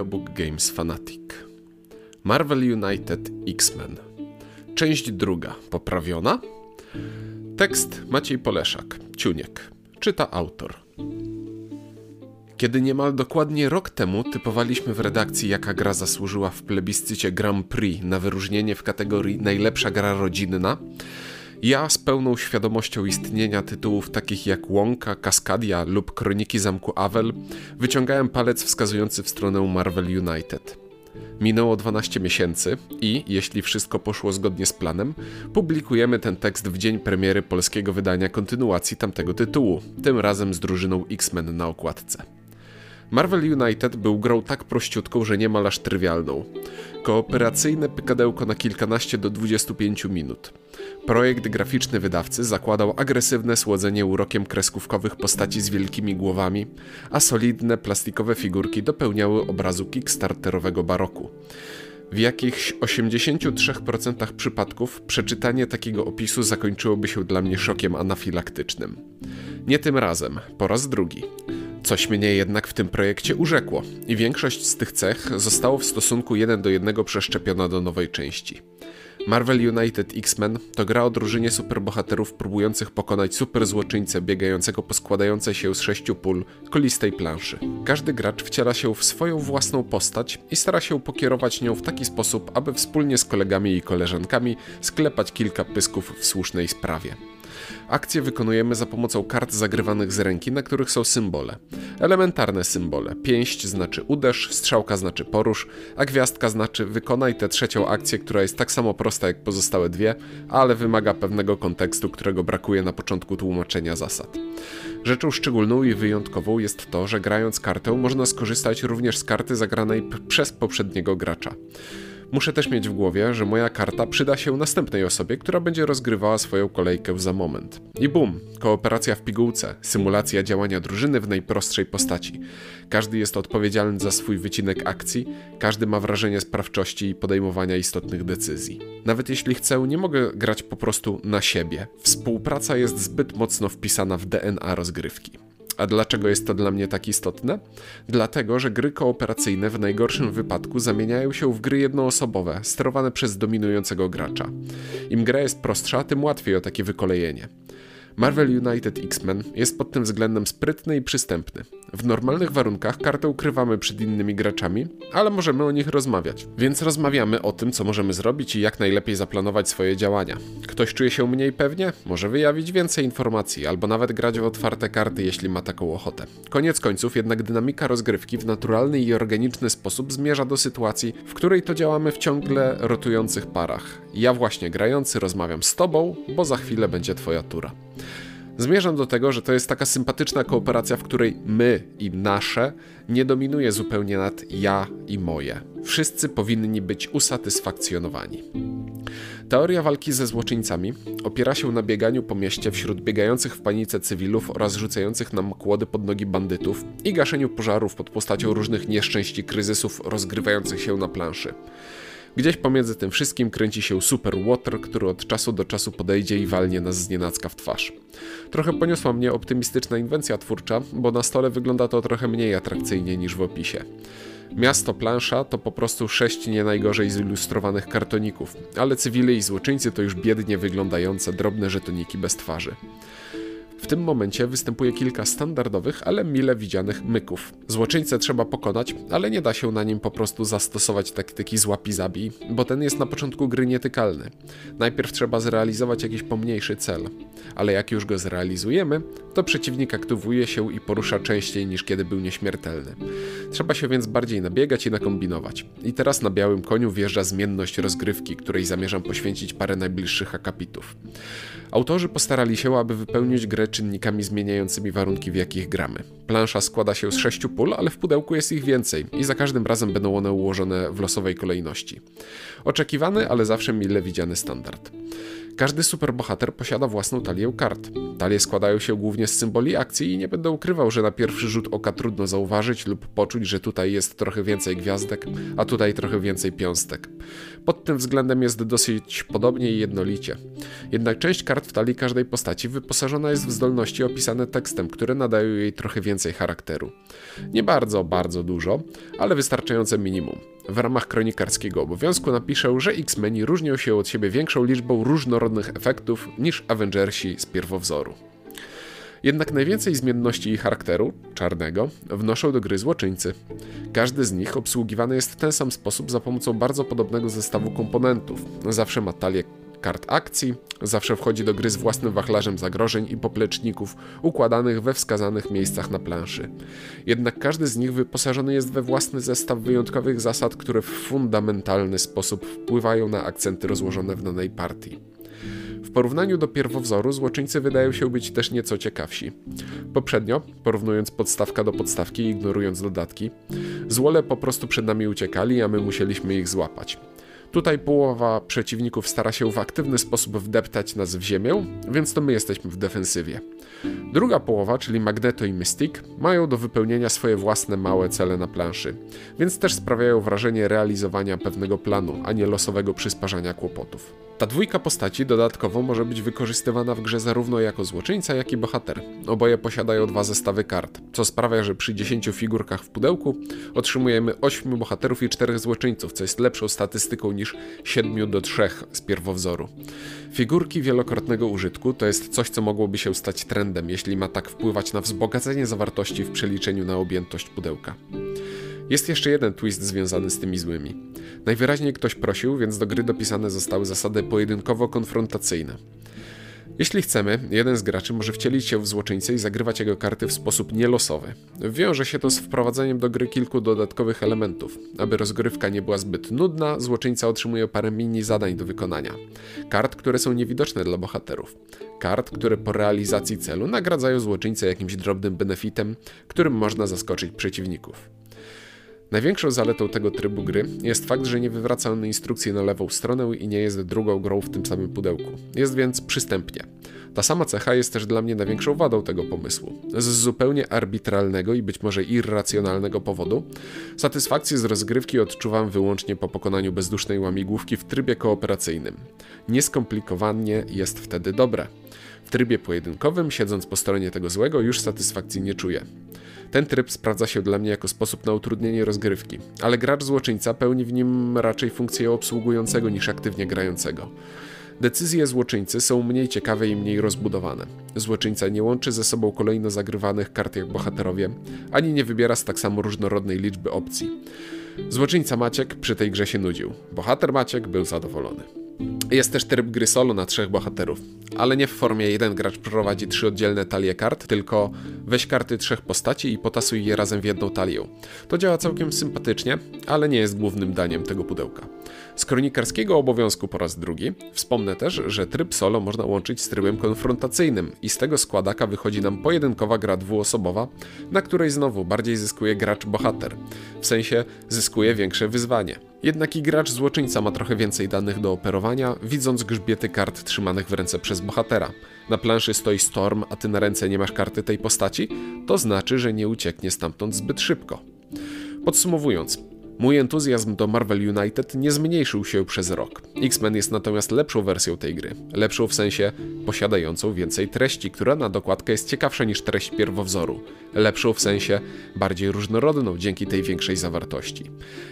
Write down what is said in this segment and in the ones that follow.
Audiobook Games Fanatic. Marvel United X-Men. Część druga. Poprawiona? Tekst Maciej Poleszak. Ciuniek. Czyta autor. Kiedy niemal dokładnie rok temu typowaliśmy w redakcji, jaka gra zasłużyła w plebiscycie Grand Prix na wyróżnienie w kategorii najlepsza gra rodzinna, ja z pełną świadomością istnienia tytułów takich jak Łąka, Kaskadia lub Kroniki Zamku Avel wyciągałem palec wskazujący w stronę Marvel United. Minęło 12 miesięcy i, jeśli wszystko poszło zgodnie z planem, publikujemy ten tekst w dzień premiery polskiego wydania kontynuacji tamtego tytułu, tym razem z drużyną X-Men na okładce. Marvel United był grą tak prościutką, że niemal aż trywialną. Kooperacyjne pykadełko na kilkanaście do 25 minut. Projekt graficzny wydawcy zakładał agresywne słodzenie urokiem kreskówkowych postaci z wielkimi głowami, a solidne plastikowe figurki dopełniały obrazu kickstarterowego baroku. W jakichś 83% przypadków przeczytanie takiego opisu zakończyłoby się dla mnie szokiem anafilaktycznym. Nie tym razem, po raz drugi. Coś mnie jednak w tym projekcie urzekło i większość z tych cech zostało w stosunku 1 do 1 przeszczepiona do nowej części. Marvel United X-Men to gra o drużynie superbohaterów próbujących pokonać superzłoczyńcę biegającego po składającej się z sześciu pól kolistej planszy. Każdy gracz wciela się w swoją własną postać i stara się pokierować nią w taki sposób, aby wspólnie z kolegami i koleżankami sklepać kilka pysków w słusznej sprawie. Akcje wykonujemy za pomocą kart zagrywanych z ręki, na których są symbole. Elementarne symbole. Pięść znaczy uderz, strzałka znaczy porusz, a gwiazdka znaczy wykonaj tę trzecią akcję, która jest tak samo prosta jak pozostałe dwie, ale wymaga pewnego kontekstu, którego brakuje na początku tłumaczenia zasad. Rzeczą szczególną i wyjątkową jest to, że grając kartę można skorzystać również z karty zagranej przez poprzedniego gracza. Muszę też mieć w głowie, że moja karta przyda się następnej osobie, która będzie rozgrywała swoją kolejkę za moment. I bum, kooperacja w pigułce, symulacja działania drużyny w najprostszej postaci. Każdy jest odpowiedzialny za swój wycinek akcji, każdy ma wrażenie sprawczości i podejmowania istotnych decyzji. Nawet jeśli chcę, nie mogę grać po prostu na siebie. Współpraca jest zbyt mocno wpisana w DNA rozgrywki. A dlaczego jest to dla mnie tak istotne? Dlatego, że gry kooperacyjne w najgorszym wypadku zamieniają się w gry jednoosobowe, sterowane przez dominującego gracza. Im gra jest prostsza, tym łatwiej o takie wykolejenie. Marvel United X-Men jest pod tym względem sprytny i przystępny. W normalnych warunkach kartę ukrywamy przed innymi graczami, ale możemy o nich rozmawiać. Więc rozmawiamy o tym, co możemy zrobić i jak najlepiej zaplanować swoje działania. Ktoś czuje się mniej pewnie? Może wyjawić więcej informacji, albo nawet grać w otwarte karty, jeśli ma taką ochotę. Koniec końców jednak dynamika rozgrywki w naturalny i organiczny sposób zmierza do sytuacji, w której to działamy w ciągle rotujących parach. Ja właśnie grający rozmawiam z tobą, bo za chwilę będzie twoja tura. Zmierzam do tego, że to jest taka sympatyczna kooperacja, w której my i nasze nie dominuje zupełnie nad ja i moje. Wszyscy powinni być usatysfakcjonowani. Teoria walki ze złoczyńcami opiera się na bieganiu po mieście wśród biegających w panice cywilów oraz rzucających nam kłody pod nogi bandytów i gaszeniu pożarów pod postacią różnych nieszczęść i kryzysów rozgrywających się na planszy. Gdzieś pomiędzy tym wszystkim kręci się Super Water, który od czasu do czasu podejdzie i walnie nas z nienacka w twarz. Trochę poniosła mnie optymistyczna inwencja twórcza, bo na stole wygląda to trochę mniej atrakcyjnie niż w opisie. Miasto plansza to po prostu sześć nie najgorzej zilustrowanych kartoników, ale cywile i złoczyńcy to już biednie wyglądające drobne żetoniki bez twarzy. W tym momencie występuje kilka standardowych, ale mile widzianych myków. Złoczyńcę trzeba pokonać, ale nie da się na nim po prostu zastosować taktyki złapi zabij, bo ten jest na początku gry nietykalny. Najpierw trzeba zrealizować jakiś pomniejszy cel, ale jak już go zrealizujemy, to przeciwnik aktywuje się i porusza częściej niż kiedy był nieśmiertelny. Trzeba się więc bardziej nabiegać i nakombinować. I teraz na białym koniu wjeżdża zmienność rozgrywki, której zamierzam poświęcić parę najbliższych akapitów. Autorzy postarali się, aby wypełnić grę czynnikami zmieniającymi warunki, w jakich gramy. Plansza składa się z sześciu pól, ale w pudełku jest ich więcej i za każdym razem będą one ułożone w losowej kolejności. Oczekiwany, ale zawsze mile widziany standard. Każdy superbohater posiada własną talię kart. Talie składają się głównie z symboli akcji i nie będę ukrywał, że na pierwszy rzut oka trudno zauważyć lub poczuć, że tutaj jest trochę więcej gwiazdek, a tutaj trochę więcej piąstek. Pod tym względem jest dosyć podobnie i jednolicie. Jednak część kart w talii każdej postaci wyposażona jest w zdolności opisane tekstem, które nadają jej trochę więcej charakteru. Nie bardzo, bardzo dużo, ale wystarczające minimum. W ramach kronikarskiego obowiązku napiszę, że X-Meni różnią się od siebie większą liczbą różnorodnych efektów niż Avengersi z pierwowzoru. Jednak najwięcej zmienności i charakteru, czarnego, wnoszą do gry złoczyńcy. Każdy z nich obsługiwany jest w ten sam sposób za pomocą bardzo podobnego zestawu komponentów. Zawsze ma talię kart akcji, zawsze wchodzi do gry z własnym wachlarzem zagrożeń i popleczników układanych we wskazanych miejscach na planszy. Jednak każdy z nich wyposażony jest we własny zestaw wyjątkowych zasad, które w fundamentalny sposób wpływają na akcenty rozłożone w danej partii. W porównaniu do pierwowzoru złoczyńcy wydają się być też nieco ciekawsi. Poprzednio, porównując podstawka do podstawki ignorując dodatki, złole po prostu przed nami uciekali, a my musieliśmy ich złapać. Tutaj połowa przeciwników stara się w aktywny sposób wdeptać nas w ziemię, więc to my jesteśmy w defensywie. Druga połowa, czyli Magneto i Mystic, mają do wypełnienia swoje własne małe cele na planszy, więc też sprawiają wrażenie realizowania pewnego planu, a nie losowego przysparzania kłopotów. Ta dwójka postaci dodatkowo może być wykorzystywana w grze zarówno jako złoczyńca, jak i bohater. Oboje posiadają dwa zestawy kart, co sprawia, że przy 10 figurkach w pudełku otrzymujemy 8 bohaterów i 4 złoczyńców, co jest lepszą statystyką niż 7 do 3 z pierwowzoru. Figurki wielokrotnego użytku to jest coś, co mogłoby się stać trendem, jeśli ma tak wpływać na wzbogacenie zawartości w przeliczeniu na objętość pudełka. Jest jeszcze jeden twist związany z tymi złymi. Najwyraźniej ktoś prosił, więc do gry dopisane zostały zasady pojedynkowo-konfrontacyjne. Jeśli chcemy, jeden z graczy może wcielić się w złoczyńcę i zagrywać jego karty w sposób nielosowy. Wiąże się to z wprowadzeniem do gry kilku dodatkowych elementów. Aby rozgrywka nie była zbyt nudna, złoczyńca otrzymuje parę mini zadań do wykonania. Kart, które są niewidoczne dla bohaterów. Kart, które po realizacji celu nagradzają złoczyńcę jakimś drobnym benefitem, którym można zaskoczyć przeciwników. Największą zaletą tego trybu gry jest fakt, że nie wywraca on instrukcji na lewą stronę i nie jest drugą grą w tym samym pudełku. Jest więc przystępnie. Ta sama cecha jest też dla mnie największą wadą tego pomysłu. Z zupełnie arbitralnego i być może irracjonalnego powodu, satysfakcję z rozgrywki odczuwam wyłącznie po pokonaniu bezdusznej łamigłówki w trybie kooperacyjnym. Nieskomplikowanie jest wtedy dobre. W trybie pojedynkowym, siedząc po stronie tego złego, już satysfakcji nie czuję. Ten tryb sprawdza się dla mnie jako sposób na utrudnienie rozgrywki, ale gracz złoczyńca pełni w nim raczej funkcję obsługującego niż aktywnie grającego. Decyzje złoczyńcy są mniej ciekawe i mniej rozbudowane. Złoczyńca nie łączy ze sobą kolejno zagrywanych kart jak bohaterowie, ani nie wybiera z tak samo różnorodnej liczby opcji. Złoczyńca Maciek przy tej grze się nudził. Bohater Maciek był zadowolony. Jest też tryb gry solo na trzech bohaterów, ale nie w formie jeden gracz prowadzi trzy oddzielne talie kart, tylko weź karty trzech postaci i potasuj je razem w jedną talię. To działa całkiem sympatycznie, ale nie jest głównym daniem tego pudełka. Z kronikarskiego obowiązku po raz drugi wspomnę też, że tryb solo można łączyć z trybem konfrontacyjnym i z tego składaka wychodzi nam pojedynkowa gra dwuosobowa, na której znowu bardziej zyskuje gracz bohater, w sensie zyskuje większe wyzwanie. Jednak i gracz złoczyńca ma trochę więcej danych do operowania, widząc grzbiety kart trzymanych w ręce przez bohatera. Na planszy stoi Storm, a ty na ręce nie masz karty tej postaci? To znaczy, że nie ucieknie stamtąd zbyt szybko. Podsumowując, Mój entuzjazm do Marvel United nie zmniejszył się przez rok. X-Men jest natomiast lepszą wersją tej gry. Lepszą w sensie posiadającą więcej treści, która na dokładkę jest ciekawsza niż treść pierwowzoru. Lepszą w sensie bardziej różnorodną dzięki tej większej zawartości.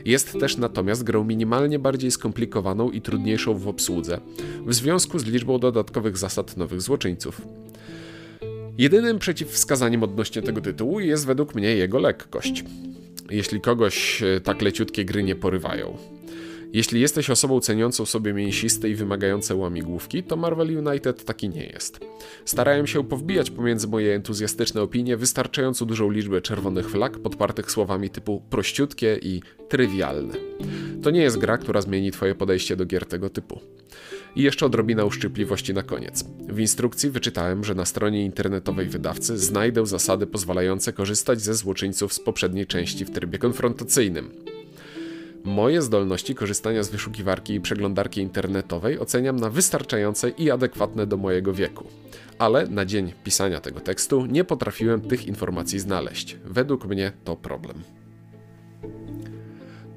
Jest też natomiast grą minimalnie bardziej skomplikowaną i trudniejszą w obsłudze, w związku z liczbą dodatkowych zasad nowych złoczyńców. Jedynym przeciwwskazaniem odnośnie tego tytułu jest według mnie jego lekkość jeśli kogoś e, tak leciutkie gry nie porywają. Jeśli jesteś osobą ceniącą sobie mięsiste i wymagające łamigłówki, to Marvel United taki nie jest. Starałem się powbijać pomiędzy moje entuzjastyczne opinie wystarczająco dużą liczbę czerwonych flag podpartych słowami typu prościutkie i trywialne. To nie jest gra, która zmieni twoje podejście do gier tego typu. I jeszcze odrobina uszczypliwości na koniec. W instrukcji wyczytałem, że na stronie internetowej wydawcy znajdę zasady pozwalające korzystać ze złoczyńców z poprzedniej części w trybie konfrontacyjnym. Moje zdolności korzystania z wyszukiwarki i przeglądarki internetowej oceniam na wystarczające i adekwatne do mojego wieku. Ale na dzień pisania tego tekstu nie potrafiłem tych informacji znaleźć. Według mnie to problem.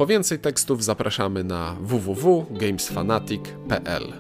Po więcej tekstów zapraszamy na www.gamesfanatic.pl.